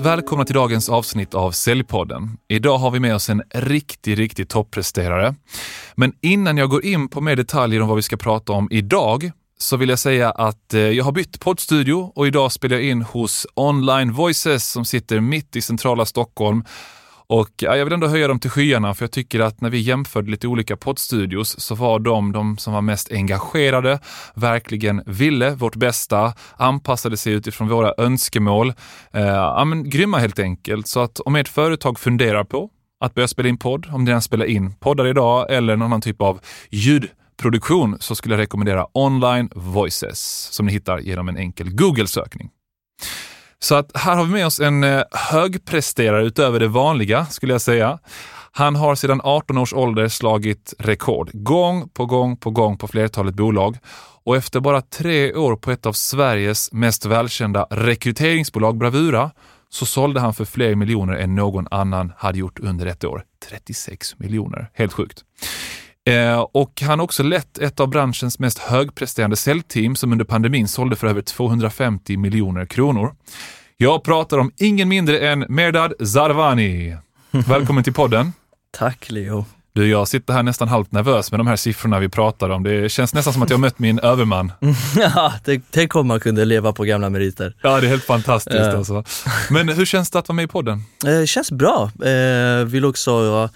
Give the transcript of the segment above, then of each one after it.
Välkomna till dagens avsnitt av Säljpodden. Idag har vi med oss en riktig, riktig toppresterare. Men innan jag går in på mer detaljer om vad vi ska prata om idag så vill jag säga att eh, jag har bytt poddstudio och idag spelar jag in hos Online Voices som sitter mitt i centrala Stockholm och ja, jag vill ändå höja dem till skyarna för jag tycker att när vi jämförde lite olika poddstudios så var de de som var mest engagerade, verkligen ville vårt bästa, anpassade sig utifrån våra önskemål. Eh, ja, men, grymma helt enkelt. Så att om ert företag funderar på att börja spela in podd, om ni redan spelar in poddar idag eller någon annan typ av ljudproduktion så skulle jag rekommendera Online Voices som ni hittar genom en enkel Google-sökning. Så att här har vi med oss en eh, högpresterare utöver det vanliga, skulle jag säga. Han har sedan 18 års ålder slagit rekord, gång på gång på gång på flertalet bolag. Och efter bara tre år på ett av Sveriges mest välkända rekryteringsbolag, Bravura, så sålde han för fler miljoner än någon annan hade gjort under ett år. 36 miljoner, helt sjukt. Eh, och han har också lett ett av branschens mest högpresterande säljteam som under pandemin sålde för över 250 miljoner kronor. Jag pratar om ingen mindre än Merdad Zarvani. Välkommen till podden. Tack Leo. Du, jag sitter här nästan halvt nervös med de här siffrorna vi pratar om. Det känns nästan som att jag mött min överman. ja, tänk om man kunde leva på gamla meriter. Ja, det är helt fantastiskt ja. alltså. Men hur känns det att vara med i podden? Det eh, känns bra. Eh, vill också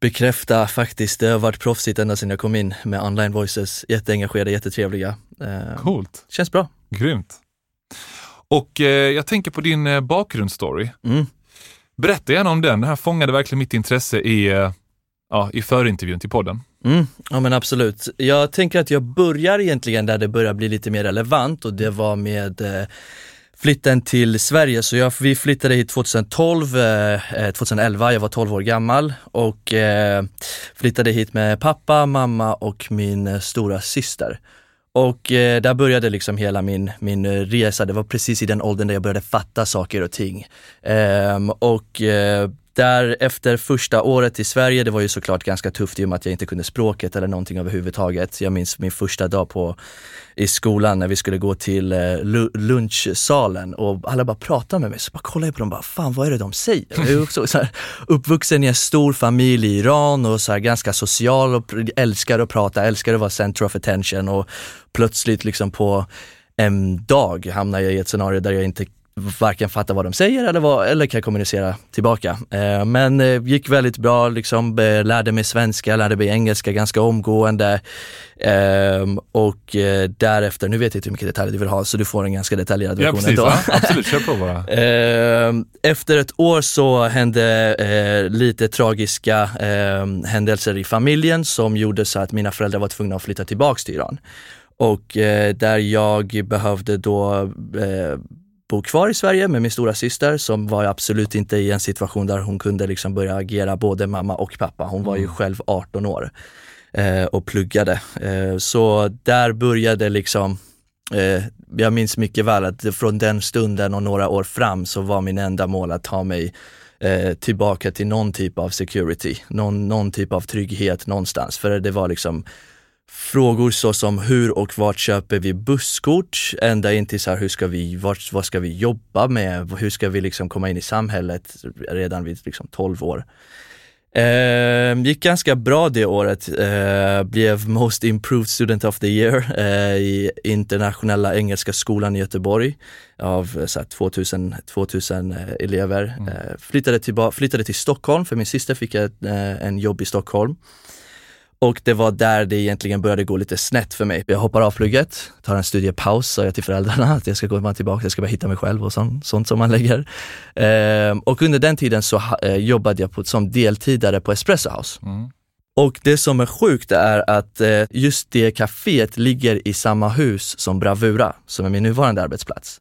bekräfta faktiskt. Det har varit proffsigt ända sedan jag kom in med online voices. Jätteengagerade, jättetrevliga. Eh, Coolt. Känns bra. Grymt. Och eh, jag tänker på din eh, bakgrundsstory. Mm. Berätta gärna om den. Det här fångade verkligen mitt intresse i, eh, ja, i förintervjun till podden. Mm, ja men absolut. Jag tänker att jag börjar egentligen där det börjar bli lite mer relevant och det var med eh, flytten till Sverige. Så jag, vi flyttade hit 2012, eh, eh 2011, jag var 12 år gammal och eh, flyttade hit med pappa, mamma och min eh, stora syster. Och eh, där började liksom hela min, min resa. Det var precis i den åldern där jag började fatta saker och ting. Ehm, och eh, där efter första året i Sverige, det var ju såklart ganska tufft i och med att jag inte kunde språket eller någonting överhuvudtaget. Jag minns min första dag på, i skolan när vi skulle gå till eh, lunchsalen och alla bara pratade med mig. Så bara kollade jag på dem och bara, fan vad är det de säger? Jag är också så här, uppvuxen i en stor familj i Iran och så här, ganska social och älskar att prata, älskar att vara center of attention och plötsligt liksom på en dag hamnar jag i ett scenario där jag inte varken fatta vad de säger eller, vad, eller kan kommunicera tillbaka. Eh, men eh, gick väldigt bra, liksom, eh, lärde mig svenska, lärde mig engelska ganska omgående. Eh, och eh, därefter, nu vet jag inte hur mycket detaljer du vill ha så du får en ganska detaljerad version ja, precis, Ja, absolut, kör på bara. Ehm, efter ett år så hände eh, lite tragiska ehm, händelser i familjen som gjorde så att mina föräldrar var tvungna att flytta tillbaks till Iran. Och eh, där jag behövde då eh, bo kvar i Sverige med min stora syster som var absolut inte i en situation där hon kunde liksom börja agera både mamma och pappa. Hon var ju mm. själv 18 år eh, och pluggade. Eh, så där började liksom eh, jag minns mycket väl att från den stunden och några år fram så var min enda mål att ta mig eh, tillbaka till någon typ av security, någon, någon typ av trygghet någonstans. För det var liksom frågor såsom hur och vart köper vi busskort? Ända in till så här, hur ska vi, vart, vad ska vi jobba med? Hur ska vi liksom komma in i samhället redan vid liksom 12 år? Eh, gick ganska bra det året, eh, blev Most Improved Student of the Year eh, i internationella engelska skolan i Göteborg av eh, så 2000, 2000 eh, elever. Mm. Eh, flyttade, till, flyttade till Stockholm för min syster fick ett, en jobb i Stockholm. Och det var där det egentligen började gå lite snett för mig. Jag hoppar av flyget, tar en studiepaus, sa jag till föräldrarna att jag ska gå tillbaka, jag ska bara hitta mig själv och sånt, sånt som man lägger. Ehm, och under den tiden så eh, jobbade jag på, som deltidare på Espresso House. Mm. Och det som är sjukt är att eh, just det kaféet ligger i samma hus som Bravura, som är min nuvarande arbetsplats.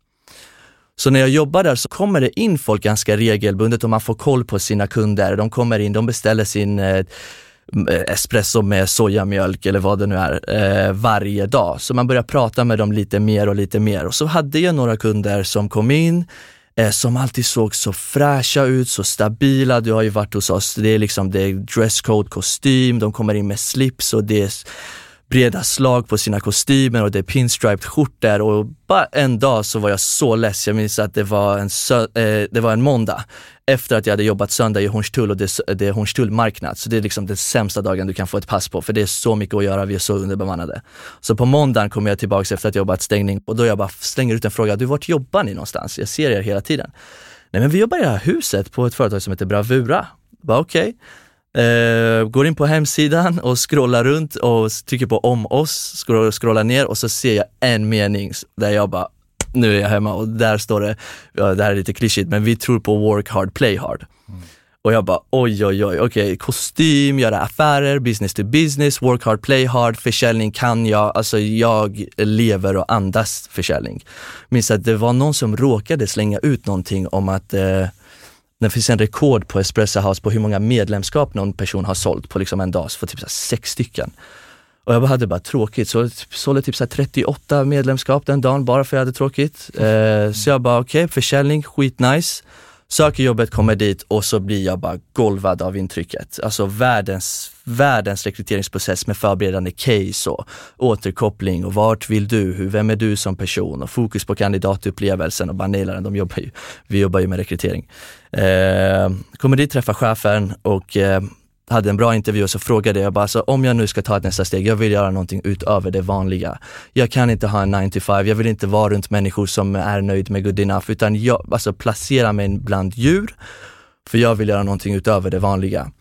Så när jag jobbar där så kommer det in folk ganska regelbundet och man får koll på sina kunder. De kommer in, de beställer sin eh, Eh, espresso med sojamjölk eller vad det nu är, eh, varje dag. Så man börjar prata med dem lite mer och lite mer. Och så hade jag några kunder som kom in, eh, som alltid såg så fräscha ut, så stabila. Du har ju varit hos oss, det är liksom det är dresscode, kostym, de kommer in med slips och det är breda slag på sina kostymer och det är pinstriped skjortor och bara en dag så var jag så less. Jag minns att det var en, eh, det var en måndag efter att jag hade jobbat söndag i Hornstull och det, det är Hornstull marknad. Så det är liksom den sämsta dagen du kan få ett pass på för det är så mycket att göra, vi är så underbemannade. Så på måndagen kommer jag tillbaks efter att jag jobbat stängning och då jag bara slänger ut en fråga, du vart jobbar ni någonstans? Jag ser er hela tiden. Nej men vi jobbar i det här huset på ett företag som heter Bravura. Bara okej. Okay. Uh, går in på hemsidan och scrollar runt och trycker på om oss, scrollar ner och så ser jag en mening där jag bara, nu är jag hemma och där står det, ja, det här är lite klyschigt, men vi tror på work hard, play hard. Mm. Och jag bara oj, oj, oj, okej, okay, kostym, göra affärer, business to business, work hard, play hard, försäljning kan jag, alltså jag lever och andas försäljning. Minns att det var någon som råkade slänga ut någonting om att eh, det finns en rekord på Espresso House på hur många medlemskap någon person har sålt på liksom en dag, för typ så sex stycken. Och jag hade bara tråkigt, så sålde typ så 38 medlemskap den dagen bara för att jag hade tråkigt. Eh, så jag bara okej, okay, försäljning, skitnice. Söker jobbet, kommer dit och så blir jag bara golvad av intrycket. Alltså världens, världens rekryteringsprocess med förberedande case och återkoppling och vart vill du, hur, vem är du som person och fokus på kandidatupplevelsen och bara naila den. De jobbar ju, vi jobbar ju med rekrytering. Eh, kommer dit, träffar chefen och eh, hade en bra intervju och så frågade jag bara, så om jag nu ska ta ett nästa steg, jag vill göra någonting utöver det vanliga. Jag kan inte ha en 9 to 5, jag vill inte vara runt människor som är nöjd med good enough, utan jag, alltså placera mig bland djur, för jag vill göra någonting utöver det vanliga.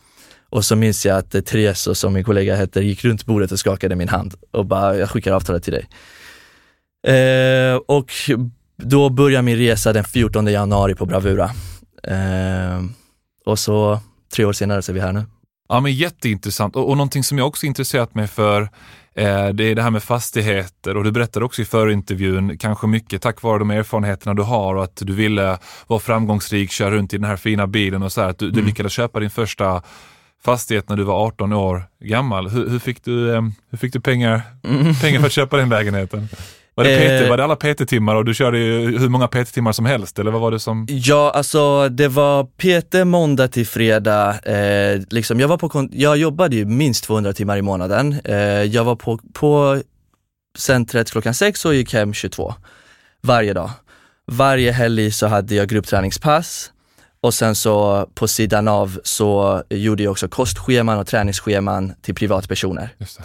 Och så minns jag att Therese, som min kollega heter, gick runt bordet och skakade min hand och bara, jag skickar avtalet till dig. Eh, och då börjar min resa den 14 januari på Bravura. Eh, och så tre år senare så är vi här nu. Ja, men jätteintressant och, och någonting som jag också intresserat mig för eh, det är det här med fastigheter och du berättade också i förintervjun, kanske mycket tack vare de erfarenheterna du har och att du ville vara framgångsrik, köra runt i den här fina bilen och så här, att du, mm. du lyckades köpa din första fastighet när du var 18 år gammal. Hur, hur fick, du, eh, hur fick du pengar, mm. pengar för att köpa den lägenheten? Var det, PT, eh, var det alla PT-timmar och du körde ju hur många PT-timmar som helst eller vad var det som? Ja, alltså det var PT måndag till fredag. Eh, liksom, jag, var på, jag jobbade ju minst 200 timmar i månaden. Eh, jag var på, på centret klockan 6 och gick hem 22 varje dag. Varje helg så hade jag gruppträningspass och sen så på sidan av så gjorde jag också kostscheman och träningsscheman till privatpersoner. Just det.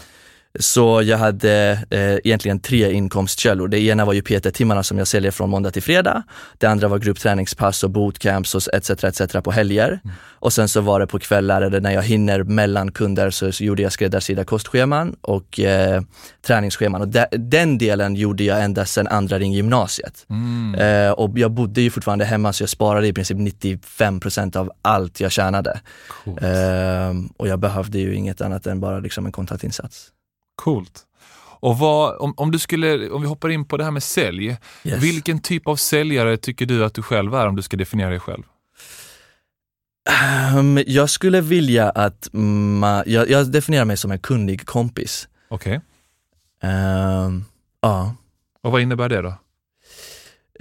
Så jag hade eh, egentligen tre inkomstkällor. Det ena var ju PT-timmarna som jag säljer från måndag till fredag. Det andra var gruppträningspass och bootcamps och etc. etc. på helger. Mm. Och sen så var det på kvällar eller när jag hinner mellan kunder så, så gjorde jag skräddarsydda kostscheman och eh, träningsscheman. Och de, den delen gjorde jag ända sedan andra ring gymnasiet. Mm. Eh, och jag bodde ju fortfarande hemma så jag sparade i princip 95% av allt jag tjänade. Eh, och jag behövde ju inget annat än bara liksom en kontaktinsats. Coolt. Och vad, om, om, du skulle, om vi hoppar in på det här med sälj, yes. vilken typ av säljare tycker du att du själv är om du ska definiera dig själv? Um, jag skulle vilja att, ma, jag, jag, definierar mig som en kunnig kompis. Okej. Okay. Um, ehm, ja. Och vad innebär det då?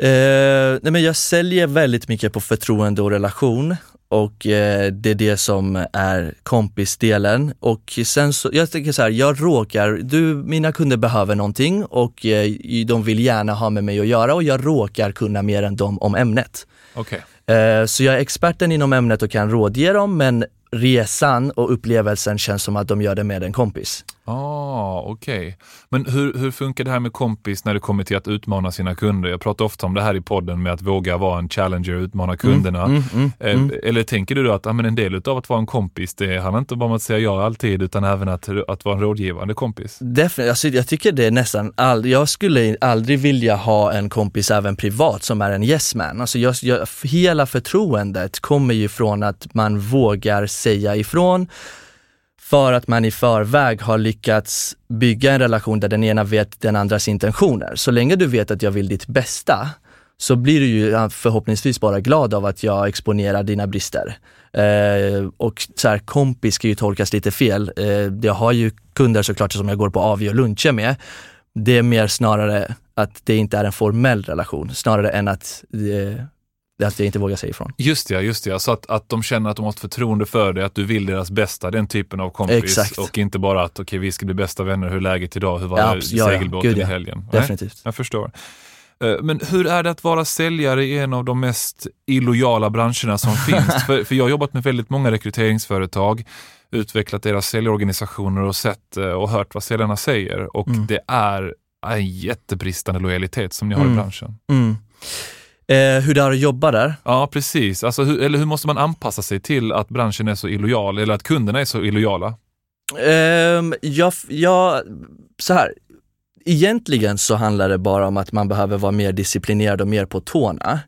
Uh, nej men jag säljer väldigt mycket på förtroende och relation och eh, det är det som är kompisdelen. Och sen så, jag tänker så här, jag råkar, du, mina kunder behöver någonting och eh, de vill gärna ha med mig att göra och jag råkar kunna mer än dem om ämnet. Okay. Eh, så jag är experten inom ämnet och kan rådge dem men resan och upplevelsen känns som att de gör det med en kompis. Ah, Okej. Okay. Men hur, hur funkar det här med kompis när det kommer till att utmana sina kunder? Jag pratar ofta om det här i podden med att våga vara en challenger och utmana kunderna. Mm, mm, mm, mm. Eller tänker du då att ja, men en del av att vara en kompis, det handlar inte bara om att säga ja alltid utan även att, att vara en rådgivande kompis? Definitivt. Alltså, jag tycker det är nästan aldrig, jag skulle aldrig vilja ha en kompis även privat som är en yes man. Alltså jag, jag, hela förtroendet kommer ju från att man vågar säga ifrån för att man i förväg har lyckats bygga en relation där den ena vet den andras intentioner. Så länge du vet att jag vill ditt bästa så blir du ju förhoppningsvis bara glad av att jag exponerar dina brister. Eh, och så här, kompis ska ju tolkas lite fel. Eh, jag har ju kunder såklart som jag går på AV och luncher med. Det är mer snarare att det inte är en formell relation, snarare än att eh, det är att jag inte vågar säga ifrån. Just det, just det. Så att, att de känner att de har ett förtroende för dig, att du vill deras bästa, den typen av kompis. Exakt. Och inte bara att okej, okay, vi ska bli bästa vänner, hur är läget idag, hur var Ja, ja, segelbåten ja. i helgen? Definitivt. Jag förstår. Eh, Men hur är det att vara säljare i en av de mest illojala branscherna som finns? För, för jag har jobbat med väldigt många rekryteringsföretag, utvecklat deras säljorganisationer och sett eh, och hört vad säljarna säger. Och Mm. det är en jättebristande lojalitet som ni har i Mm. branschen. Mm. Eh, hur det är att jobba där? Ja, precis. Alltså, hur, eller hur måste man anpassa sig till att branschen är så illojal eller att kunderna är så illojala? Ehm, jag, jag, så här. Egentligen så handlar det bara om att man behöver vara mer disciplinerad och mer på tårna.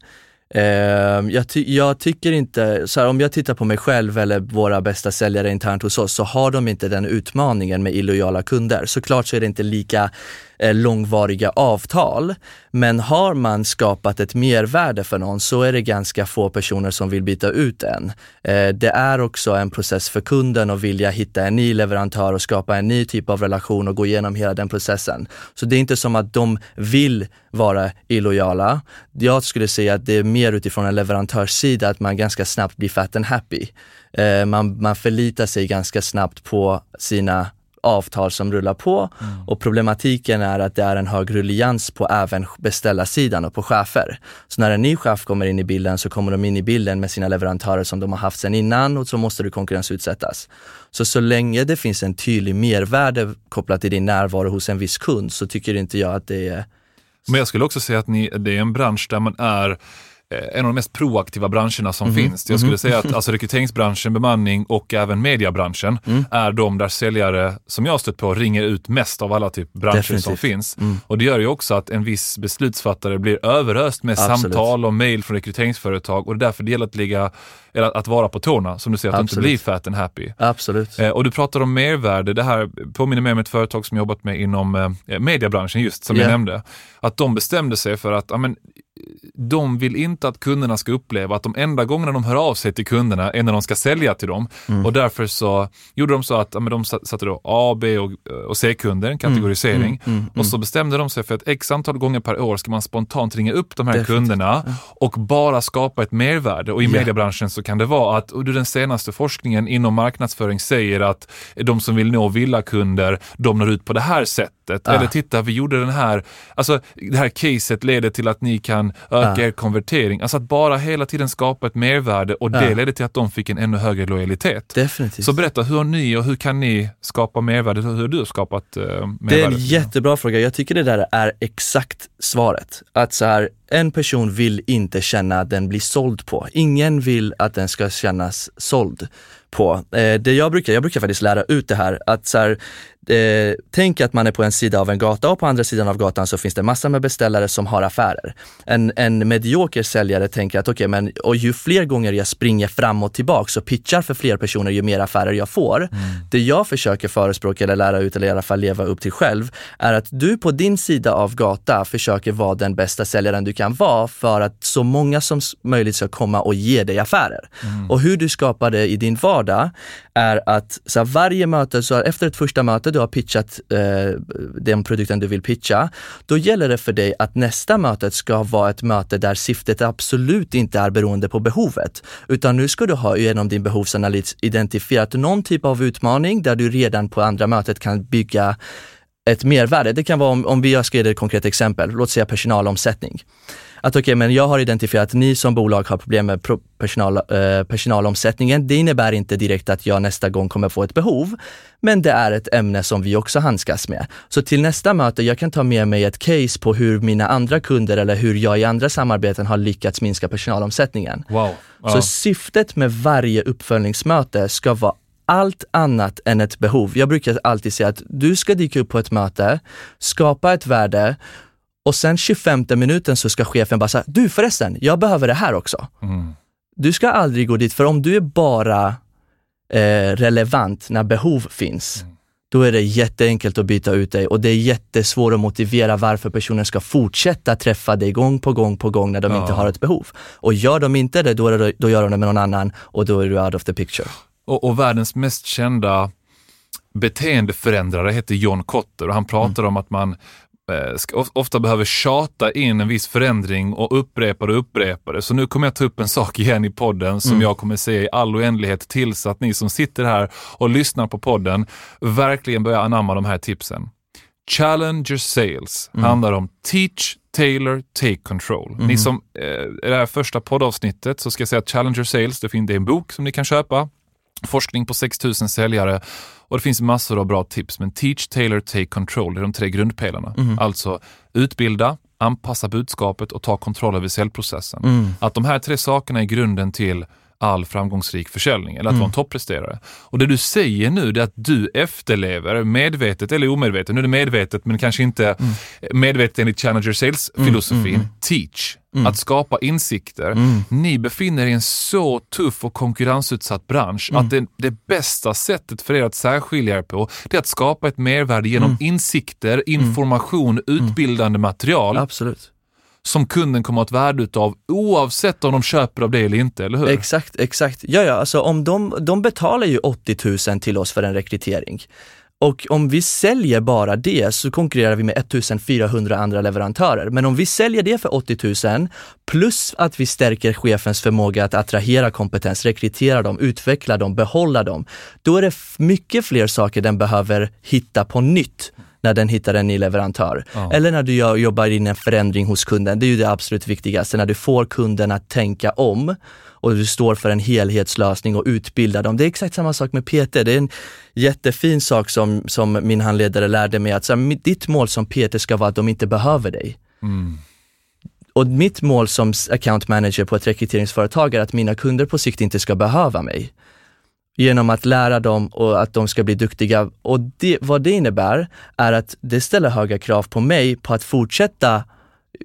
Ehm, jag, ty, jag tycker inte, så här, om jag tittar på mig själv eller våra bästa säljare internt hos oss så har de inte den utmaningen med illojala kunder. Såklart så är det inte lika Eh, långvariga avtal, men har man skapat ett mervärde för någon så är det ganska få personer som vill byta ut en. Eh, det är också en process för kunden att vilja hitta en ny leverantör och skapa en ny typ av relation och gå igenom hela den processen. Så det är inte som att de vill vara illojala. Jag skulle säga att det är mer utifrån en leverantörssida att man ganska snabbt blir fat and happy. Eh, man, man förlitar sig ganska snabbt på sina avtal som rullar på och problematiken är att det är en hög rullians på även beställarsidan och på chefer. Så när en ny chef kommer in i bilden så kommer de in i bilden med sina leverantörer som de har haft sedan innan och så måste du konkurrensutsättas. Så så länge det finns en tydlig mervärde kopplat till din närvaro hos en viss kund så tycker inte jag att det är Men jag skulle också säga att ni, det är en bransch där man är en av de mest proaktiva branscherna som Mhm, finns. Jag skulle säga att alltså, rekryteringsbranschen, bemanning och även mediebranschen Mm. är de där säljare som jag har stött på ringer ut mest av alla typ branscher som Definitivt. finns. Mm. Och det gör ju också att en viss beslutsfattare blir överöst med Absolut. samtal och mejl från rekryteringsföretag och det är därför det gäller att ligga, eller att vara på tårna, som du säger, att du inte Absolut. blir fat and happy. Absolut. Eh, och du pratar om mervärde. Det här påminner mig om ett företag som jag jobbat med inom eh, mediebranschen just, som jag Ja. nämnde. Att de bestämde sig för att ja, men, de vill inte att kunderna ska uppleva att de enda gångerna de hör av sig till kunderna är när de ska sälja till dem. Mm. Och därför så gjorde de så att ja, men de sa- satte då A, B och, och C-kunder, en kategorisering. Mm, mm, Och så bestämde de sig för att x antal gånger per år ska man spontant ringa upp de här Definitivt. kunderna och bara skapa ett mervärde. Och i Ja. mediebranschen så kan det vara att och den senaste forskningen inom marknadsföring säger att de som vill nå villakunder, de når ut på det här sättet. Ah. Eller titta, vi gjorde den här, alltså det här caset leder till att ni kan öka Ah. er konvertering. Alltså att bara hela tiden skapa ett mervärde och det ledde till att de fick en ännu högre lojalitet. Definitivt. Så berätta, hur har ni och hur kan ni skapa mervärde? Hur har du skapat eh, mervärde? Det är en jättebra fråga. Jag tycker det där är exakt svaret. Att så här, en person vill inte känna att den blir såld på. Ingen vill att den ska kännas såld på. Eh, det jag brukar, jag brukar faktiskt lära ut det här, att så här, eh, tänk att man är på en sida av en gata och på andra sidan av gatan så finns det massor med beställare som har affärer. En, en medioker säljare tänker att okej, men och ju fler gånger jag springer fram och tillbaks och pitchar för fler personer, ju mer affärer jag får. Det jag försöker förespråka eller lära ut eller i alla fall leva upp till själv är att du på din sida av gata försöker vara den bästa säljaren du kan vara för att så många som möjligt ska komma och ge dig affärer. Och hur du skapar det i din vardag är att så här, varje möte, så här, efter ett första möte du har pitchat eh, den produkten du vill pitcha, då gäller det för dig att nästa mötet ska vara ett möte där syftet absolut inte är beroende på behovet, utan nu ska du ha genom din behovsanalys identifierat någon typ av utmaning där du redan på andra mötet kan bygga ett mervärde. Det kan vara om, om vi jag ska ge dig ett konkret exempel, låt säga personalomsättning. Att okej, men jag har identifierat att ni som bolag har problem med personal, eh, personalomsättningen. Det innebär inte direkt att jag nästa gång kommer få ett behov, men det är ett ämne som vi också handskas med. Så till nästa möte, jag kan ta med mig ett case på hur mina andra kunder eller hur jag i andra samarbeten har lyckats minska personalomsättningen. Wow. Ja. Så syftet med varje uppföljningsmöte ska vara allt annat än ett behov. Jag brukar alltid säga att du ska dyka upp på ett möte, skapa ett värde och sen 25 minuten så ska chefen bara säga, du förresten, jag behöver det här också. Mm. Du ska aldrig gå dit, för om du är bara eh, relevant när behov finns, då är det jätteenkelt att byta ut dig och det är jättesvårt att motivera varför personen ska fortsätta träffa dig gång på gång på gång när de Ja. inte har ett behov. Och gör de inte det, då, det, då gör de det med någon annan och då är du out of the picture. Och, och världens mest kända beteendeförändrare heter John Kotter och han pratar Mm. om att man ofta behöver tjata in en viss förändring och upprepa det och upprepa det. Så nu kommer jag ta upp en sak igen i podden som mm. jag kommer säga i all oändlighet tills att ni som sitter här och lyssnar på podden verkligen börjar anamma de här tipsen. Challenger Sales mm. handlar om Teach, Tailor, Take Control. Mm. Ni som, eh, i det här första poddavsnittet så ska jag säga att Challenger Sales, det finns en bok som ni kan köpa. Forskning på 6000 säljare och det finns massor av bra tips. Men Teach, Tailor, Take Control är de tre grundpelarna. Mm. Alltså utbilda, anpassa budskapet och ta kontroll över säljprocessen. Mm. Att de här tre sakerna är grunden till all framgångsrik försäljning eller att mm. vara en toppresterare. Och det du säger nu är att du efterlever medvetet eller omedvetet, nu är det medvetet men kanske inte mm. medvetet enligt Challenger Sales-filosofin, mm, mm, mm. teach. Mm. Att skapa insikter. Mm. Ni befinner er i en så tuff och konkurrensutsatt bransch mm. att det, det, bästa sättet för er att särskilja er på, det är att skapa ett mervärde genom insikter, information, utbildande material. Absolut som kunden kommer att ha ett värde utav oavsett om de köper av det eller inte, eller hur? Exakt, exakt. Ja, ja, alltså om de, de betalar ju 80 000 till oss för en rekrytering. Och om vi säljer bara det så konkurrerar vi med 1400 andra leverantörer. Men om vi säljer det för 80 000 plus att vi stärker chefens förmåga att attrahera kompetens, rekrytera dem, utveckla dem, behålla dem. Då är det mycket fler saker den behöver hitta på nytt när den hittar en ny leverantör. Ja. Eller när du jobbar in en förändring hos kunden. Det är ju det absolut viktigaste, när du får kunden att tänka om och du står för en helhetslösning och utbildar dem. Det är exakt samma sak med PT. Det är en jättefin sak som, som min handledare lärde mig att så här, ditt mål som PT ska vara att de inte behöver dig. Mm. Och mitt mål som account manager på ett rekryteringsföretag är att mina kunder på sikt inte ska behöva mig genom att lära dem och att de ska bli duktiga. Och det, vad det innebär är att det ställer höga krav på mig på att fortsätta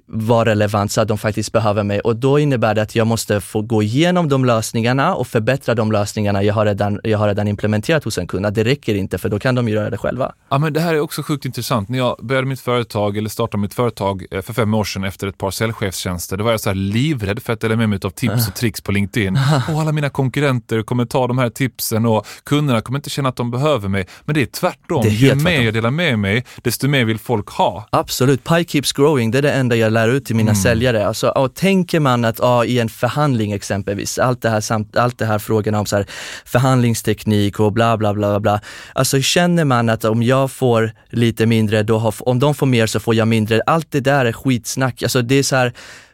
vara relevant så att de faktiskt behöver mig och då innebär det att jag måste få gå igenom de lösningarna och förbättra de lösningarna jag har redan, jag har redan implementerat hos en kund. Det räcker inte för då kan de göra det själva. Ja, men det här är också sjukt intressant. När jag började mitt företag eller startade mitt företag eh, för fem år sedan efter ett par säljchefstjänster, då var jag så här livrädd för att dela med mig av tips och tricks på LinkedIn. Och alla mina konkurrenter kommer ta de här tipsen och kunderna kommer inte känna att de behöver mig. Men det är tvärtom. Det är Ju mer jag delar med mig, desto mer vill folk ha. Absolut. Pie keeps growing. Det är det enda jag lär ut till mina mm. säljare. Alltså, och tänker man att ja, i en förhandling exempelvis, allt det här, samt, allt det här frågorna om så här, förhandlingsteknik och bla bla bla bla. Alltså känner man att om jag får lite mindre, då har, om de får mer så får jag mindre. Allt det där är skitsnack. Alltså det är så här,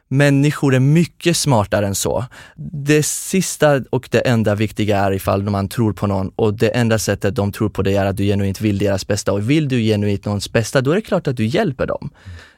Människor är mycket smartare än så. Det sista och det enda viktiga är ifall man tror på någon och det enda sättet de tror på dig är att du genuint vill deras bästa. Och vill du genuint någons bästa, då är det klart att du hjälper dem.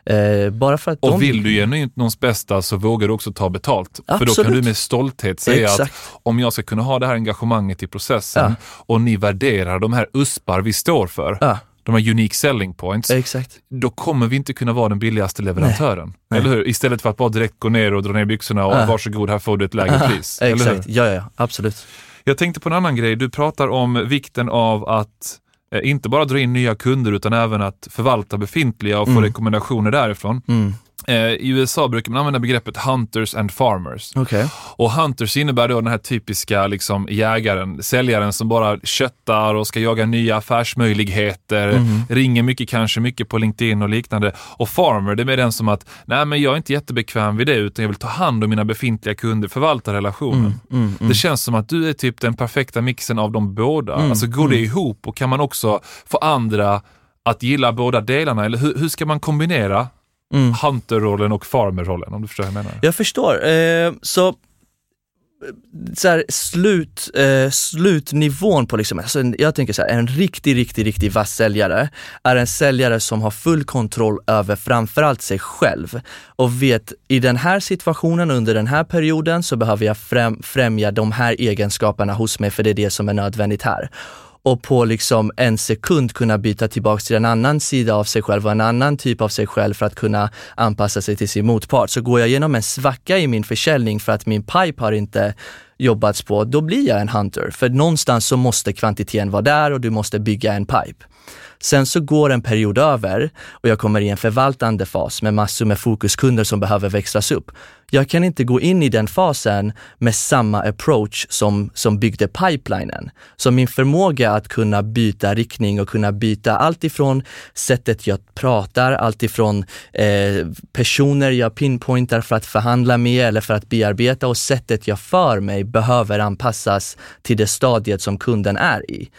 Eh, bara för att och de... vill du genuint någons bästa så vågar du också ta betalt. Absolut. För då kan du med stolthet säga Exakt. att om jag ska kunna ha det här engagemanget i processen ja. och ni värderar de här uspar vi står för, ja de här unique selling points, Exakt. då kommer vi inte kunna vara den billigaste leverantören. Nej. Eller hur? Istället för att bara direkt gå ner och dra ner byxorna och ja. varsågod, här får du ett lägre pris. Exakt, ja, ja, absolut. Jag tänkte på en annan grej. Du pratar om vikten av att inte bara dra in nya kunder utan även att förvalta befintliga och få mm. rekommendationer därifrån. Mm. Eh, I USA brukar man använda begreppet hunters and farmers. Okay. Och hunters innebär då den här typiska liksom, jägaren, säljaren som bara köttar och ska jaga nya affärsmöjligheter, mm. ringer mycket kanske, mycket på LinkedIn och liknande. Och farmer, det är mer den som att, nej men jag är inte jättebekväm vid det utan jag vill ta hand om mina befintliga kunder, förvalta relationen. Mm, mm, mm. det känns som att du är typ den perfekta mixen av de båda. Mm, alltså går det mm. ihop och kan man också få andra att gilla båda delarna? Eller hur, hur ska man kombinera mm. hunter-rollen och farmer-rollen, om du förstår vad jag menar. Jag förstår. Eh, så så här, slut, eh, slutnivån på liksom, alltså jag tänker så här, en riktig, riktig, riktig vass säljare är en säljare som har full kontroll över framförallt sig själv och vet i den här situationen under den här perioden så behöver jag främ, främja de här egenskaperna hos mig för det är det som är nödvändigt här och på liksom en sekund kunna byta tillbaks till en annan sida av sig själv och en annan typ av sig själv för att kunna anpassa sig till sin motpart. Så går jag igenom en svacka i min försäljning för att min pipe har inte jobbats på, då blir jag en hunter. För någonstans så måste kvantiteten vara där och du måste bygga en pipe. Sen så går en period över och jag kommer i en förvaltande fas med massor med fokuskunder som behöver växlas upp. Jag kan inte gå in i den fasen med samma approach som, som byggde pipelinen. Så min förmåga att kunna byta riktning och kunna byta allt ifrån sättet jag pratar, allt ifrån eh, personer jag pinpointar för att förhandla med eller för att bearbeta och sättet jag för mig behöver anpassas till det stadiet som kunden är i.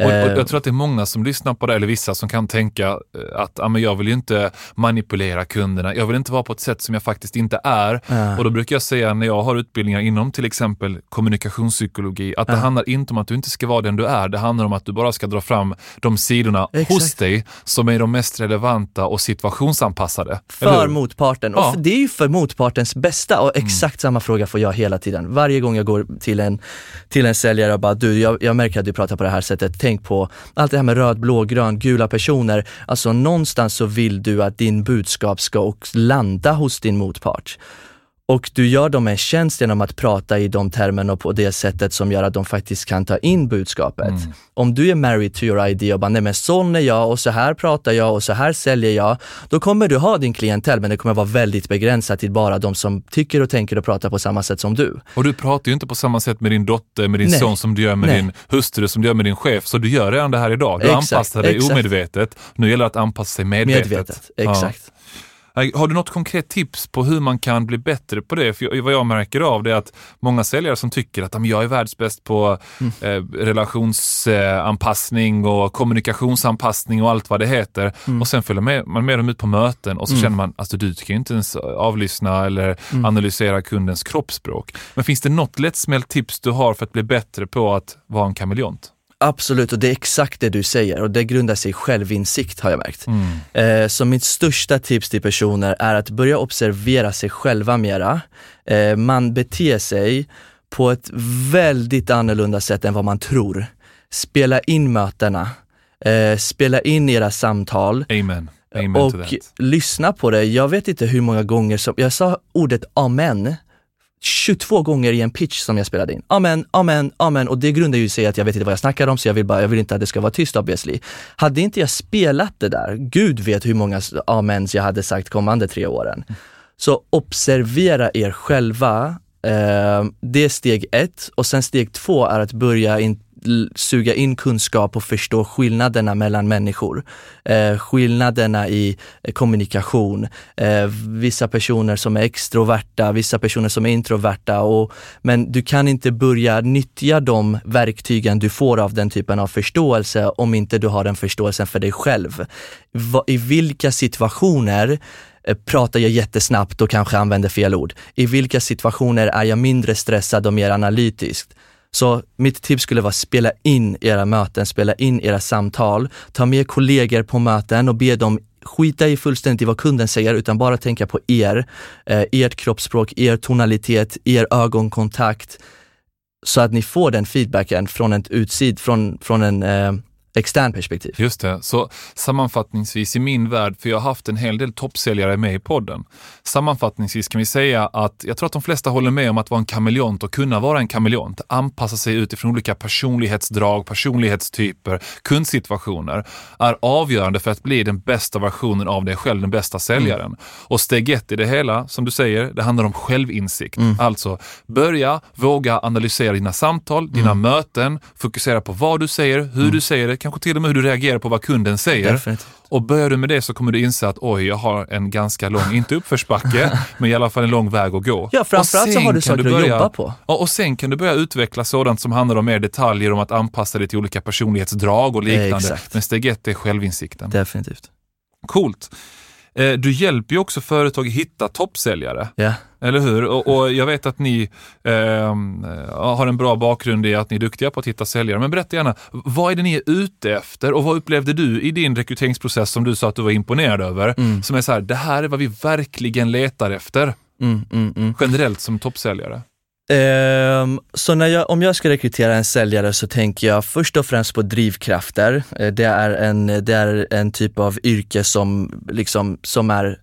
Och, och, Eh. jag tror att det är många som lyssnar på det, eller vissa som kan tänka eh, att ah, men jag vill ju inte manipulera kunderna, jag vill inte vara på ett sätt som jag faktiskt inte är. Ja. Och då brukar jag säga när jag har utbildningar inom till exempel kommunikationspsykologi, att det handlar inte om att du inte ska vara den du är, det handlar om att du bara ska dra fram de sidorna Exakt. hos dig som är de mest relevanta och situationsanpassade. För motparten. Och Ja. f- det är ju för motpartens bästa och exakt samma fråga får jag hela tiden. Varje gång jag går till en, till en säljare och bara, du jag, jag märker att du pratar på det här sättet, tänk på allt det här med röd, blå, grön, gula personer. Alltså någonstans så vill du att din budskap ska också landa hos din motpart. Och du gör dem en tjänst genom att prata i de termerna och på det sättet som gör att de faktiskt kan ta in budskapet. Om du är married to your idea och bara, nej men sån är jag och så här pratar jag och så här säljer jag, då kommer du ha din klientell men det kommer vara väldigt begränsat till bara de som tycker och tänker och pratar på samma sätt som du. Och du pratar ju inte på samma sätt med din dotter, med din Nej. son som du gör med Nej. din hustru, som du gör med din chef. Så du gör redan det här idag. Du Exakt, anpassar dig exakt. omedvetet. Nu gäller det att anpassa sig medvetet. Medvetet, Ja. Har du något konkret tips på hur man kan bli bättre på det? För vad jag märker av det är att många säljare som tycker att "Ja, men jag är världsbäst på Mm. eh, relationsanpassning och kommunikationsanpassning och allt vad det heter. Mm. Och sen följer med, man med dem ut på möten och så känner man, alltså du kan ju inte ens avlyssna eller Mm. analysera kundens kroppsspråk. Men finns det något lättsmält tips du har för att bli bättre på att vara en kameleont? Absolut, och det är exakt det du säger och det grundar sig i självinsikt har jag märkt. Eh, så mitt största tips till personer är att börja observera sig själva mera. Eh, man beter sig på ett väldigt annorlunda sätt än vad man tror. Spela in mötena, eh, spela in era samtal Amen. Amen och lyssna på det. Jag vet inte hur många gånger som, jag sa ordet amen 22 gånger i en pitch som jag spelade in. Amen, amen, amen. Och det grundar ju sig i att jag vet inte vad jag snackar om, så jag vill, bara, jag vill inte att det ska vara tyst obviously. Hade inte jag spelat det där, gud vet hur många amens jag hade sagt kommande tre åren. Så observera er själva. Eh, det är steg ett. Och sen steg två är att börja in, suga in kunskap och förstå skillnaderna mellan människor. Eh, skillnaderna i eh, kommunikation. Eh, vissa personer som är extroverta, vissa personer som är introverta. Och, men du kan inte börja nyttja de verktygen du får av den typen av förståelse om inte du har den förståelsen för dig själv. Va, I vilka situationer eh, pratar jag jättesnabbt och kanske använder fel ord? I vilka situationer är jag mindre stressad och mer analytisk? Så mitt tips skulle vara spela in era möten, spela in era samtal, ta med kollegor på möten och be dem skita i fullständigt i vad kunden säger utan bara tänka på er, eh, ert kroppsspråk, er tonalitet, er ögonkontakt. Så att ni får den feedbacken från ett utsid, från, från en eh, extern perspektiv. Just det, så sammanfattningsvis i min värld, för jag har haft en hel del toppsäljare med i podden. Sammanfattningsvis kan vi säga att jag tror att de flesta håller med om att vara en kameleont och kunna vara en kameleont, anpassa sig utifrån olika personlighetsdrag, personlighetstyper, kundsituationer, är avgörande för att bli den bästa versionen av dig själv, den bästa säljaren. Och steg ett i det hela, som du säger, det handlar om självinsikt. Alltså, börja våga analysera dina samtal, dina möten, fokusera på vad du säger, hur du säger det, kanske till och med hur du reagerar på vad kunden säger. Definitivt. Och börjar du med det så kommer du inse att oj, jag har en ganska lång, inte uppförsbacke, men i alla fall en lång väg att gå. Ja, Och framförallt så sen har du saker att börja- jobba på. Ja, och sen kan du börja utveckla sådant som handlar om mer detaljer om att anpassa dig till olika personlighetsdrag och liknande. Exakt. Men steg ett är självinsikten. Definitivt. Coolt. Eh, Du hjälper ju också företag att hitta toppsäljare. Ja. Eller hur? Och, och jag vet att ni ehm, eh, har en bra bakgrund i att ni är duktiga på att hitta säljare. Men berätta gärna, vad är det ni är ute efter och vad upplevde du i din rekryteringsprocess som du sa att du var imponerad över? Som är så här, det här är vad vi verkligen letar efter Mm, mm, mm. generellt som toppsäljare. Um, så när jag, om jag ska rekrytera en säljare så tänker jag först och främst på drivkrafter. Eh, det är en, det är en typ av yrke som, liksom, som är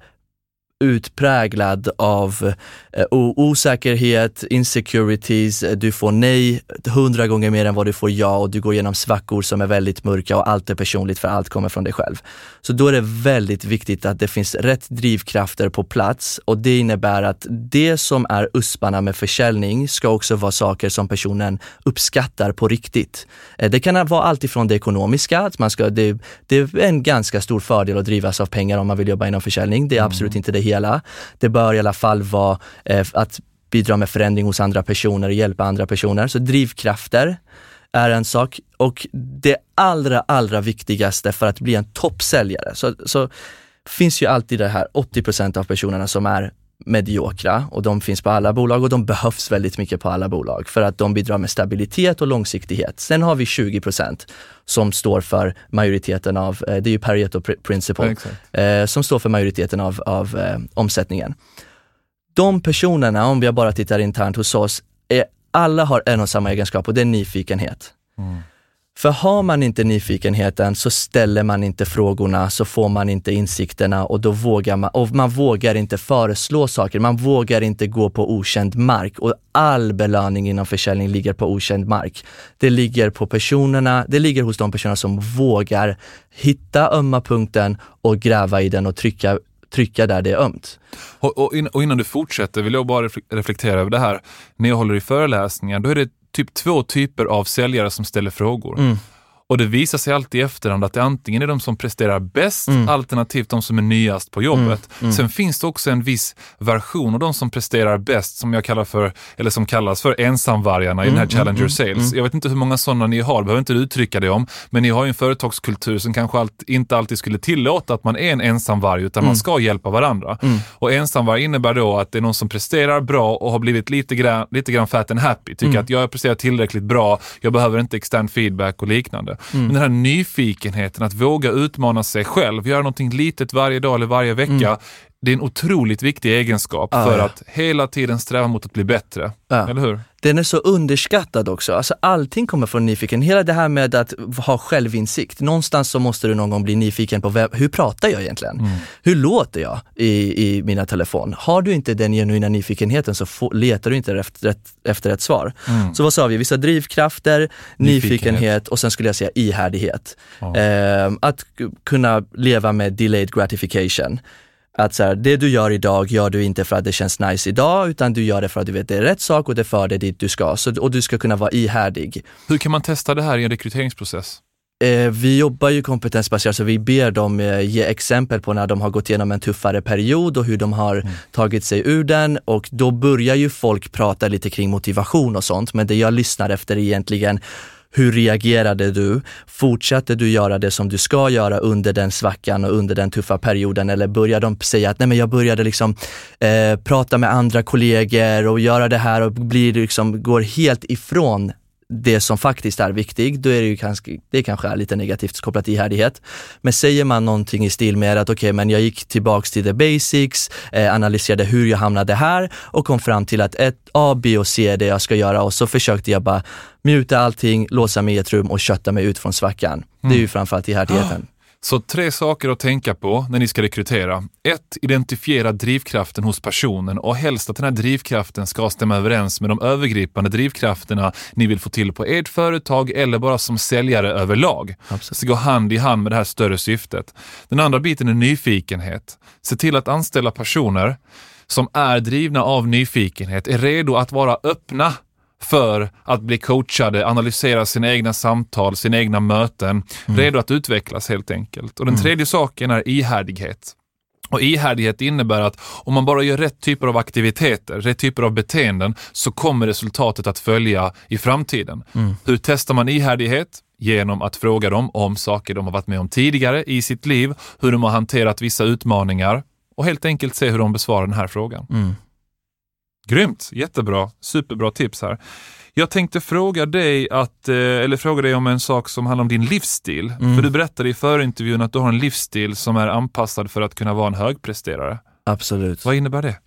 utpräglad av eh, osäkerhet, insecurities, du får nej hundra gånger mer än vad du får ja och du går igenom svackor som är väldigt mörka och allt är personligt för allt kommer från dig själv. Så då är det väldigt viktigt att det finns rätt drivkrafter på plats och det innebär att det som är usparna med försäljning ska också vara saker som personen uppskattar på riktigt. Eh, det kan vara allt ifrån det ekonomiska, att man ska, det, det är en ganska stor fördel att drivas av pengar om man vill jobba inom försäljning. Det är absolut mm. inte det hela. Det bör i alla fall vara eh, att bidra med förändring hos andra personer och hjälpa andra personer. Så drivkrafter är en sak och det allra, allra viktigaste för att bli en toppsäljare, så, så finns ju alltid det här 80% av personerna som är mediokra och de finns på alla bolag och de behövs väldigt mycket på alla bolag för att de bidrar med stabilitet och långsiktighet. Sen har vi 20% som står för majoriteten av, eh, det är ju Pareto Principle, eh, som står för majoriteten av, av eh, omsättningen. De personerna, om vi bara tittar internt hos oss, är, alla har en och samma egenskap och det är nyfikenhet. Mm. För har man inte nyfikenheten så ställer man inte frågorna, så får man inte insikterna och då vågar man, och man vågar inte föreslå saker, man vågar inte gå på okänd mark och all belöning inom försäljning ligger på okänd mark. Det ligger på personerna, det ligger hos de personer som vågar hitta ömma punkten och gräva i den och trycka trycka där det är ömt. Och, och, innan du fortsätter vill jag bara reflektera över det här. När jag håller i föreläsningar, då är det typ två typer av säljare som ställer frågor. Mm. Och det visar sig alltid i efterhand att det antingen är de som presterar bäst, mm. alternativt de som är nyast på jobbet. Mm. Mm. Sen finns det också en viss version av de som presterar bäst, som jag kallar för, eller som kallas för ensamvargarna i den här mm, mm, Challenger Sales. Jag vet inte hur många sådana ni har, behöver inte uttrycka det om, men ni har ju en företagskultur som kanske allt, inte alltid skulle tillåta att man är en ensamvarg, utan man ska hjälpa varandra. Och ensamvarg innebär då att det är någon som presterar bra och har blivit lite grann, lite grann fat and happy, tycker att jag har presterat tillräckligt bra, jag behöver inte extern feedback och liknande. Mm. Men den här nyfikenheten, att våga utmana sig själv, göra någonting litet varje dag eller varje vecka. Mm. Det är en otroligt viktig egenskap ah, för ja. att hela tiden sträva mot att bli bättre. Ja. Eller hur? Den är så underskattad också. Alltså allting kommer från nyfikenhet. Hela det här med att ha självinsikt. Någonstans så måste du någon gång bli nyfiken på vem, hur pratar jag egentligen? Mm. Hur låter jag i, i mina telefon? Har du inte den genuina nyfikenheten så få, letar du inte efter, efter ett svar. Mm. Så vad sa vi? Vissa drivkrafter, nyfikenhet, nyfikenhet och sen skulle jag säga ihärdighet. Oh. Eh, att kunna leva med delayed gratification. Att så här, det du gör idag gör du inte för att det känns nice idag, utan du gör det för att du vet det är rätt sak och det för dig dit du ska. Så, och du ska kunna vara ihärdig. Hur kan man testa det här i en rekryteringsprocess? Eh, vi jobbar ju kompetensbaserat, så vi ber dem eh, ge exempel på när de har gått igenom en tuffare period och hur de har mm. tagit sig ur den och då börjar ju folk prata lite kring motivation och sånt, men det jag lyssnar efter är egentligen hur reagerade du? Fortsatte du göra det som du ska göra under den svackan och under den tuffa perioden eller började de säga att nej men jag började liksom eh, prata med andra kollegor och göra det här och blir liksom, går helt ifrån det som faktiskt är viktigt, då är det ju kanske, det kanske är lite negativt kopplat till ihärdighet. Men säger man någonting i stil med att okej, okay, men jag gick tillbaks till the basics, eh, analyserade hur jag hamnade här och kom fram till att ett A, B och C är det jag ska göra och så försökte jag bara muta allting, låsa mig i ett rum och kötta mig ut från svackan. Mm. Det är ju mm. framförallt ihärdigheten. Så tre saker att tänka på när ni ska rekrytera. Ett, Identifiera drivkraften hos personen och helst att den här drivkraften ska stämma överens med de övergripande drivkrafterna ni vill få till på ert företag eller bara som säljare överlag. Absolut. Så gå hand i hand med det här större syftet. Den andra biten är nyfikenhet. Se till att anställa personer som är drivna av nyfikenhet, är redo att vara öppna för att bli coachade, analysera sina egna samtal, sina egna möten, mm. redo att utvecklas helt enkelt. Och den mm. tredje saken är ihärdighet. Och ihärdighet innebär att om man bara gör rätt typer av aktiviteter, rätt typer av beteenden, så kommer resultatet att följa i framtiden. Mm. Hur testar man ihärdighet? Genom att fråga dem om saker de har varit med om tidigare i sitt liv, hur de har hanterat vissa utmaningar och helt enkelt se hur de besvarar den här frågan. Mm. Grymt, jättebra, superbra tips här. Jag tänkte fråga dig, att, eh, eller fråga dig om en sak som handlar om din livsstil. Mm. För du berättade i förintervjun att du har en livsstil som är anpassad för att kunna vara en högpresterare. Absolut. Vad innebär det?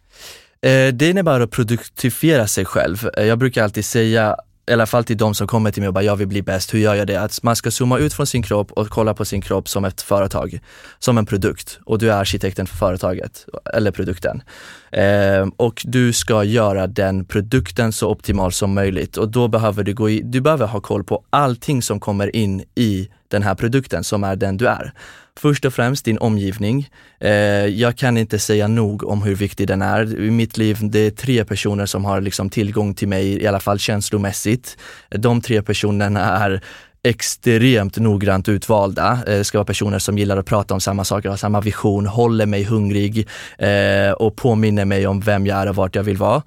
Eh, det innebär att produktifiera sig själv. Eh, jag brukar alltid säga i alla fall till de som kommer till mig och bara, jag vill bli bäst, hur gör jag det? Att man ska zooma ut från sin kropp och kolla på sin kropp som ett företag, som en produkt. Och du är arkitekten för företaget, eller produkten. Eh, och du ska göra den produkten så optimal som möjligt. Och då behöver du gå i, du behöver ha koll på allting som kommer in i den här produkten som är den du är. Först och främst din omgivning. Eh, jag kan inte säga nog om hur viktig den är. I mitt liv, det är tre personer som har liksom tillgång till mig, i alla fall känslomässigt. De tre personerna är extremt noggrant utvalda. Det ska vara personer som gillar att prata om samma saker, har samma vision, håller mig hungrig eh, och påminner mig om vem jag är och vart jag vill vara.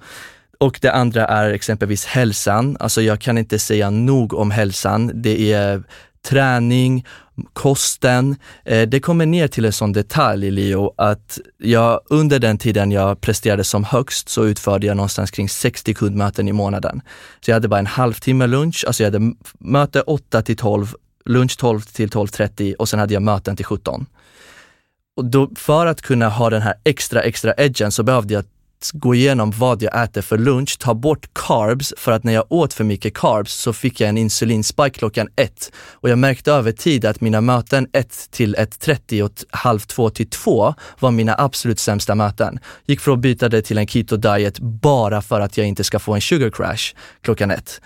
Och det andra är exempelvis hälsan. Alltså jag kan inte säga nog om hälsan. Det är träning, kosten. Eh, det kommer ner till en sån detalj, Leo, att jag under den tiden jag presterade som högst så utförde jag någonstans kring 60 kundmöten i månaden. Så jag hade bara en halvtimme lunch, alltså jag hade möte 8 till 12, lunch 12 till 12.30 och sen hade jag möten till 17. Och då, för att kunna ha den här extra, extra edgen så behövde jag gå igenom vad jag äter för lunch, ta bort carbs för att när jag åt för mycket carbs så fick jag en insulinspike klockan ett. Och jag märkte över tid att mina möten 1 till 1.30 och halv 2 till 2 var mina absolut sämsta möten. Gick för att byta det till en keto diet bara för att jag inte ska få en sugar crash klockan ett.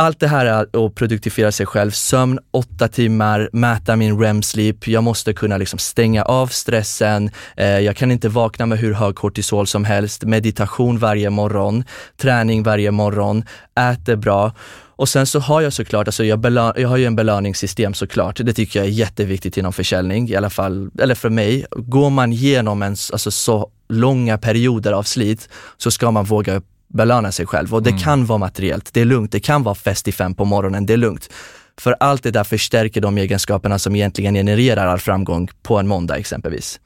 Allt det här att produktifiera sig själv, sömn åtta timmar, mäta min REM-sleep, jag måste kunna liksom stänga av stressen, eh, jag kan inte vakna med hur hög kortisol som helst, meditation varje morgon, träning varje morgon, äter bra. Och sen så har jag såklart, alltså jag, jag har ju en belöningssystem såklart. Det tycker jag är jätteviktigt inom försäljning, i alla fall, eller för mig. Går man igenom en, alltså så långa perioder av slit så ska man våga belöna sig själv. Och det mm. kan vara materiellt, det är lugnt. Det kan vara fest i fem på morgonen, det är lugnt. För allt det där förstärker de egenskaperna som egentligen genererar all framgång på en måndag exempelvis.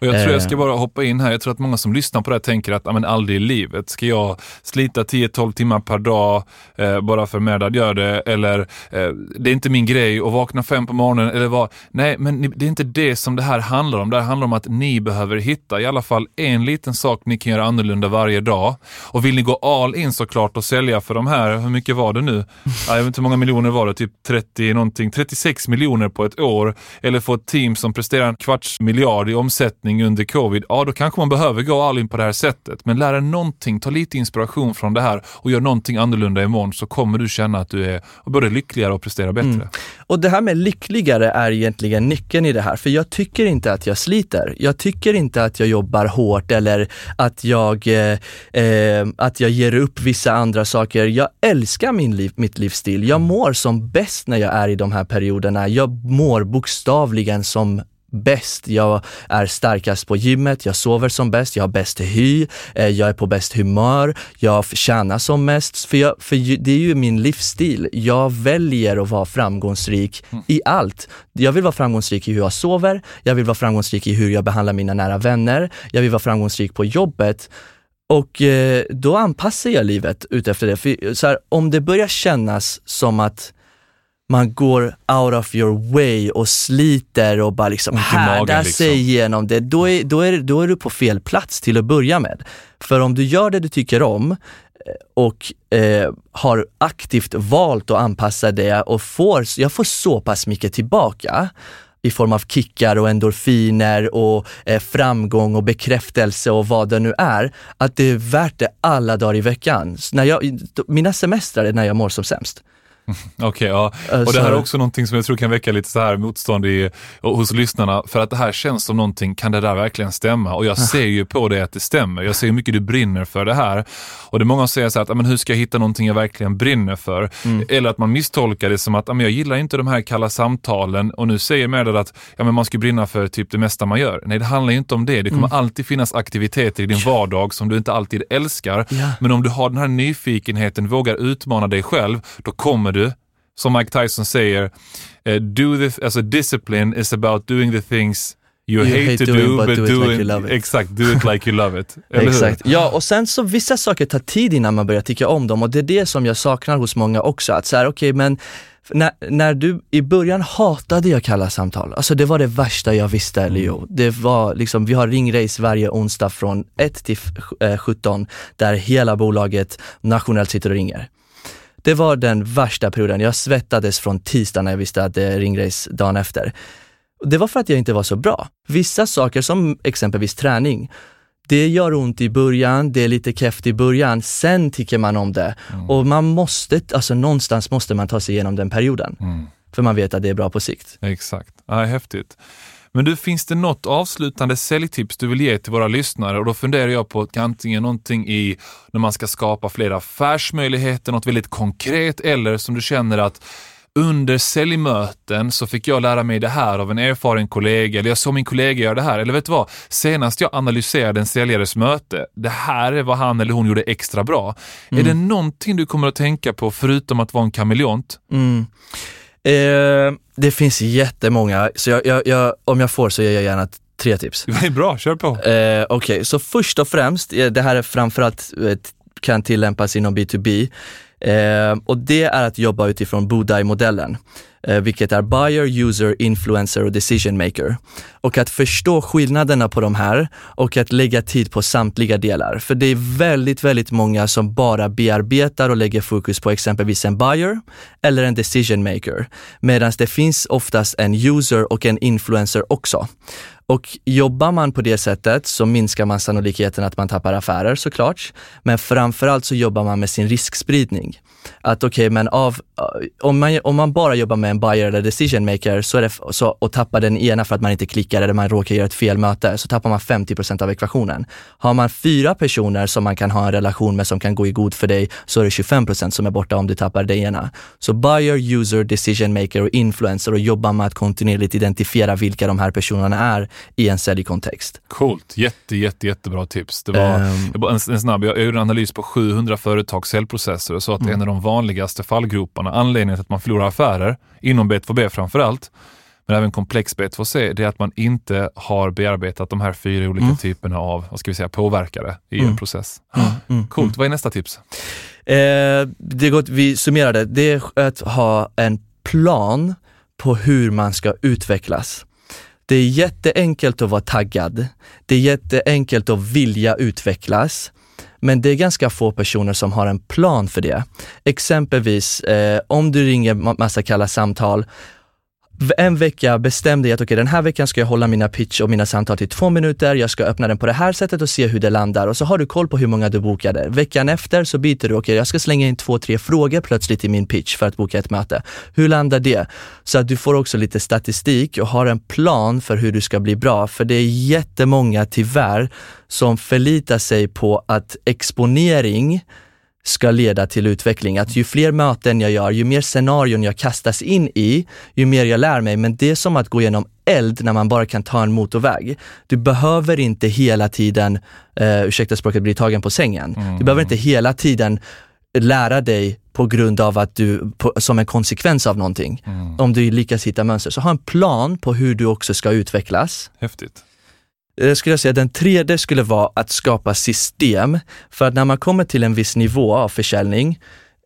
Och jag tror jag ska eh. bara hoppa in här. Jag tror att många som lyssnar på det här tänker att, men aldrig i livet ska jag slita 10-12 timmar per dag eh, bara för Merdad gör det. Eller eh, det är inte min grej att vakna fem på morgonen eller vad. Nej, men det är inte det som det här handlar om. Det här handlar om att ni behöver hitta i alla fall en liten sak ni kan göra annorlunda varje dag. Och vill ni gå all in såklart och sälja för de här, hur mycket var det nu? jag vet inte hur många miljoner var det, typ 30 någonting, 36 miljoner på ett år. Eller få ett team som presterar en kvarts miljard i omsättning omsättning under covid, ja då kanske man behöver gå all in på det här sättet. Men lär dig någonting, ta lite inspiration från det här och gör någonting annorlunda imorgon så kommer du känna att du är både lyckligare och presterar bättre. Mm. Och det här med lyckligare är egentligen nyckeln i det här, för jag tycker inte att jag sliter. Jag tycker inte att jag jobbar hårt eller att jag, eh, eh, att jag ger upp vissa andra saker. Jag älskar min liv, mitt livsstil. Jag mår som bäst när jag är i de här perioderna. Jag mår bokstavligen som bäst, jag är starkast på gymmet, jag sover som bäst, jag har bäst hy, eh, jag är på bäst humör, jag tjänar som mest. För, jag, för det är ju min livsstil. Jag väljer att vara framgångsrik mm. i allt. Jag vill vara framgångsrik i hur jag sover, jag vill vara framgångsrik i hur jag behandlar mina nära vänner, jag vill vara framgångsrik på jobbet. Och eh, då anpassar jag livet utefter det. För så här, om det börjar kännas som att man går out of your way och sliter och bara liksom härdar liksom. sig igenom det, då är, då, är, då är du på fel plats till att börja med. För om du gör det du tycker om eh, och eh, har aktivt valt att anpassa det och får, jag får så pass mycket tillbaka i form av kickar och endorfiner och eh, framgång och bekräftelse och vad det nu är, att det är värt det alla dagar i veckan. när jag, mina semestrar är när jag mår som sämst. Okej, okay, ja. Och det här är också någonting som jag tror kan väcka lite så här motstånd i, hos lyssnarna. För att det här känns som någonting, kan det där verkligen stämma? Och jag ser ju på det att det stämmer. Jag ser hur mycket du brinner för det här. Och det är många som säger så här att, men hur ska jag hitta någonting jag verkligen brinner för? Mm. Eller att man misstolkar det som att, men jag gillar inte de här kalla samtalen och nu säger Medad att ja, men man ska brinna för typ det mesta man gör. Nej, det handlar ju inte om det. Det kommer mm. alltid finnas aktiviteter i din vardag som du inte alltid älskar. Ja. Men om du har den här nyfikenheten, vågar utmana dig själv, då kommer du som Mike Tyson säger, uh, do the, alltså discipline is about doing the things You, you hate, hate, to do, but, do, it like you love it. Exakt, do it like you love it. exakt. Ja, och sen så vissa saker tar tid innan man börjar tycka om dem och det är det som jag saknar hos många också. Att så här, okej okay, men när, när du, i början hatade jag kalla samtal. Alltså det var det värsta jag visste mm. Leo. Det var liksom, vi har ringrace varje onsdag från 1 till 17 där hela bolaget nationellt sitter och ringer Det var den värsta perioden. Jag svettades från tisdag när jag visste att det är ringrace dagen efter. Det var för att jag inte var så bra. Vissa saker som exempelvis träning, det gör ont i början, det är lite keft i början, sen tycker man om det. Mm. Och man måste, alltså någonstans måste man ta sig igenom den perioden. Mm. För man vet att det är bra på sikt. Exakt, ja, häftigt. Men du, finns det något avslutande säljtips du vill ge till våra lyssnare? Och då funderar jag på antingen någonting i när man ska skapa fler affärsmöjligheter, något väldigt konkret, eller som du känner att under säljmöten så fick jag lära mig det här av en erfaren kollega, eller jag såg min kollega göra det här, eller vet du vad? Senast jag analyserade en säljares möte, det här är vad han eller hon gjorde extra bra. Mm. Är det någonting du kommer att tänka på förutom att vara en kameleont? Mm. Eh, det finns jättemånga, så jag, jag, jag, om jag får så ger jag gärna tre tips. Det är bra, kör på. Eh, Okej, okay. så först och främst, eh, det här är framförallt eh, kan tillämpas inom B2B. Eh, och det är att jobba utifrån Budai-modellen, Eh, vilket är buyer, user, influencer och decision maker. Och att förstå skillnaderna på de här och att lägga tid på samtliga delar. För det är väldigt, väldigt många som bara bearbetar och lägger fokus på exempelvis en buyer eller en decision maker. Medan det finns oftast en user och en influencer också. Och jobbar man på det sättet så minskar man sannolikheten att man tappar affärer såklart. Men framförallt så jobbar man med sin riskspridning att okej, okay, men av, om, man, om man bara jobbar med en buyer eller decision maker så är det, så, och tappar den ena för att man inte klickar eller man råkar göra ett fel möte, så tappar man 50% av ekvationen. Har man fyra personer som man kan ha en relation med som kan gå i god för dig, så är det 25% som är borta om du tappar det ena. Så buyer, user, decision maker och influencer och jobba med att kontinuerligt identifiera vilka de här personerna är i en säljkontext. Coolt, jätte, jätte, jättebra tips. Det var um, en, en snabb, jag gjorde en analys på 700 företags säljprocesser och sa att mm. en av de vanligaste fallgroparna, anledningen till att man förlorar affärer, inom B2B framför allt, men även komplex B2C, det är att man inte har bearbetat de här fyra olika mm. typerna av, vad ska vi säga, påverkare i mm. en process. Mm. mm. Coolt, mm. vad är nästa tips? Eh, det är gott, vi summerade, det är att ha en plan på hur man ska utvecklas. Det är jätteenkelt att vara taggad. Det är jätteenkelt att vilja utvecklas. Men det är ganska få personer som har en plan för det. Exempelvis eh, om du ringer massa kalla samtal en vecka bestämde jag att okay, den här veckan ska jag hålla mina pitch och mina samtal till två minuter. Jag ska öppna den på det här sättet och se hur det landar och så har du koll på hur många du bokade. Veckan efter så byter du, okej okay, jag ska slänga in två, tre frågor plötsligt i min pitch för att boka ett möte. Hur landar det? Så att du får också lite statistik och har en plan för hur du ska bli bra. För det är jättemånga tyvärr som förlitar sig på att exponering ska leda till utveckling. Att ju fler möten jag gör, ju mer scenarion jag kastas in i, ju mer jag lär mig. Men det är som att gå igenom eld när man bara kan ta en motorväg. Du behöver inte hela tiden, uh, ursäkta språket, bli tagen på sängen. Mm. Du behöver inte hela tiden lära dig på grund av att du, på, som en konsekvens av någonting. Mm. Om du lyckas hitta mönster. Så ha en plan på hur du också ska utvecklas. Häftigt. Eh, jag skulle säga den tredje skulle vara att skapa system. För att när man kommer till en viss nivå av försäljning,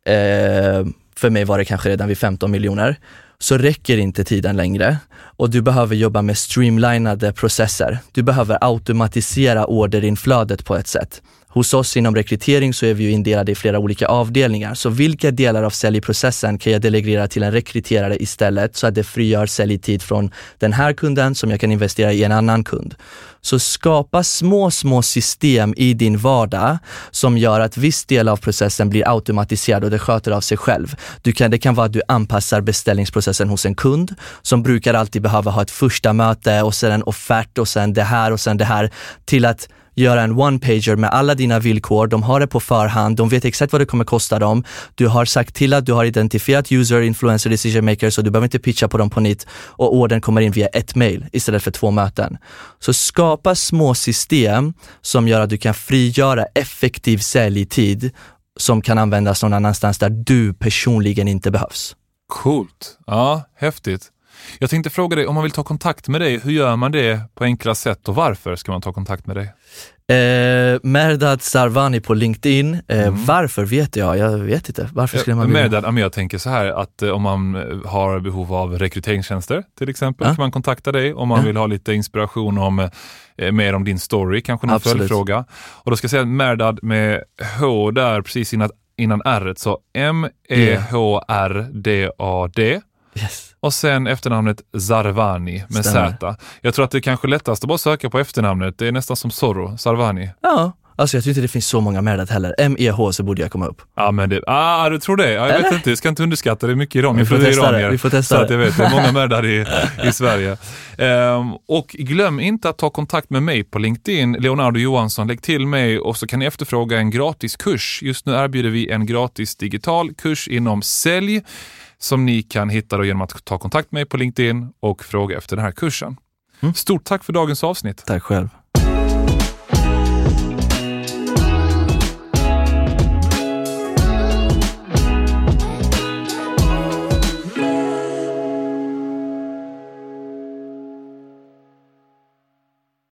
eh, för mig var det kanske redan vid 15 miljoner, så räcker inte tiden längre och du behöver jobba med streamlinade processer. Du behöver automatisera orderinflödet på ett sätt. Hos oss inom rekrytering så är vi ju indelade i flera olika avdelningar. Så vilka delar av säljprocessen kan jag delegera till en rekryterare istället så att det frigör säljtid från den här kunden som jag kan investera i en annan kund. Så skapa små, små system i din vardag som gör att viss del av processen blir automatiserad och det sköter av sig själv. Du kan, det kan vara att du anpassar beställningsprocessen hos en kund som brukar alltid behöva ha ett första möte och sen en offert och sen det här och sen det här till att göra en one-pager med alla dina villkor. De har det på förhand, de vet exakt vad det kommer kosta dem. Du har sagt till att du har identifierat user, influencer, decision makers så du behöver inte pitcha på dem på nytt och ordern kommer in via ett mail istället för två möten. Så skapa små system som gör att du kan frigöra effektiv säljtid som kan användas någon annanstans där du personligen inte behövs. Coolt. Ja, häftigt. Jag tänkte fråga dig, om man vill ta kontakt med dig, hur gör man det på enkla sätt och varför ska man ta kontakt med dig? Eh, Merdad Sarvani på LinkedIn. Eh, mm. Varför vet jag, jag vet inte. Varför skulle man vilja? Merdad, jag tänker så här att eh, om man eh, har behov av rekryteringstjänster till exempel, ja. kan man kontakta dig. Om man ja. vill ha lite inspiration om eh, mer om din story, kanske någon Absolut. följdfråga. Och då ska jag säga Merdad med H där precis innan innan R, så M-E-H-R-D-A-D. Yes. Och sen efternamnet Zarvani med Stämmer. Z. Jag tror att det är kanske lättast att bara söka på efternamnet. Det är nästan som Zorro, Zarvani. Ja, alltså jag tror inte det finns så många med heller. M-E-H så borde jag komma upp. Ja, men det, ah, du tror det? Ja, jag vet Eller? inte, jag ska inte underskatta det. mycket iranier. Det det, iranier. vi får testa så att det. jag vet, det är många med där i, i Sverige. Ehm, och glöm inte att ta kontakt med mig på LinkedIn, Leonardo Johansson. Lägg till mig och så kan ni efterfråga en gratis kurs. Just nu erbjuder vi en gratis digital kurs inom sälj som ni kan hitta genom att ta kontakt med mig på LinkedIn och fråga efter den här kursen. Mm. Stort tack för dagens avsnitt. Tack själv.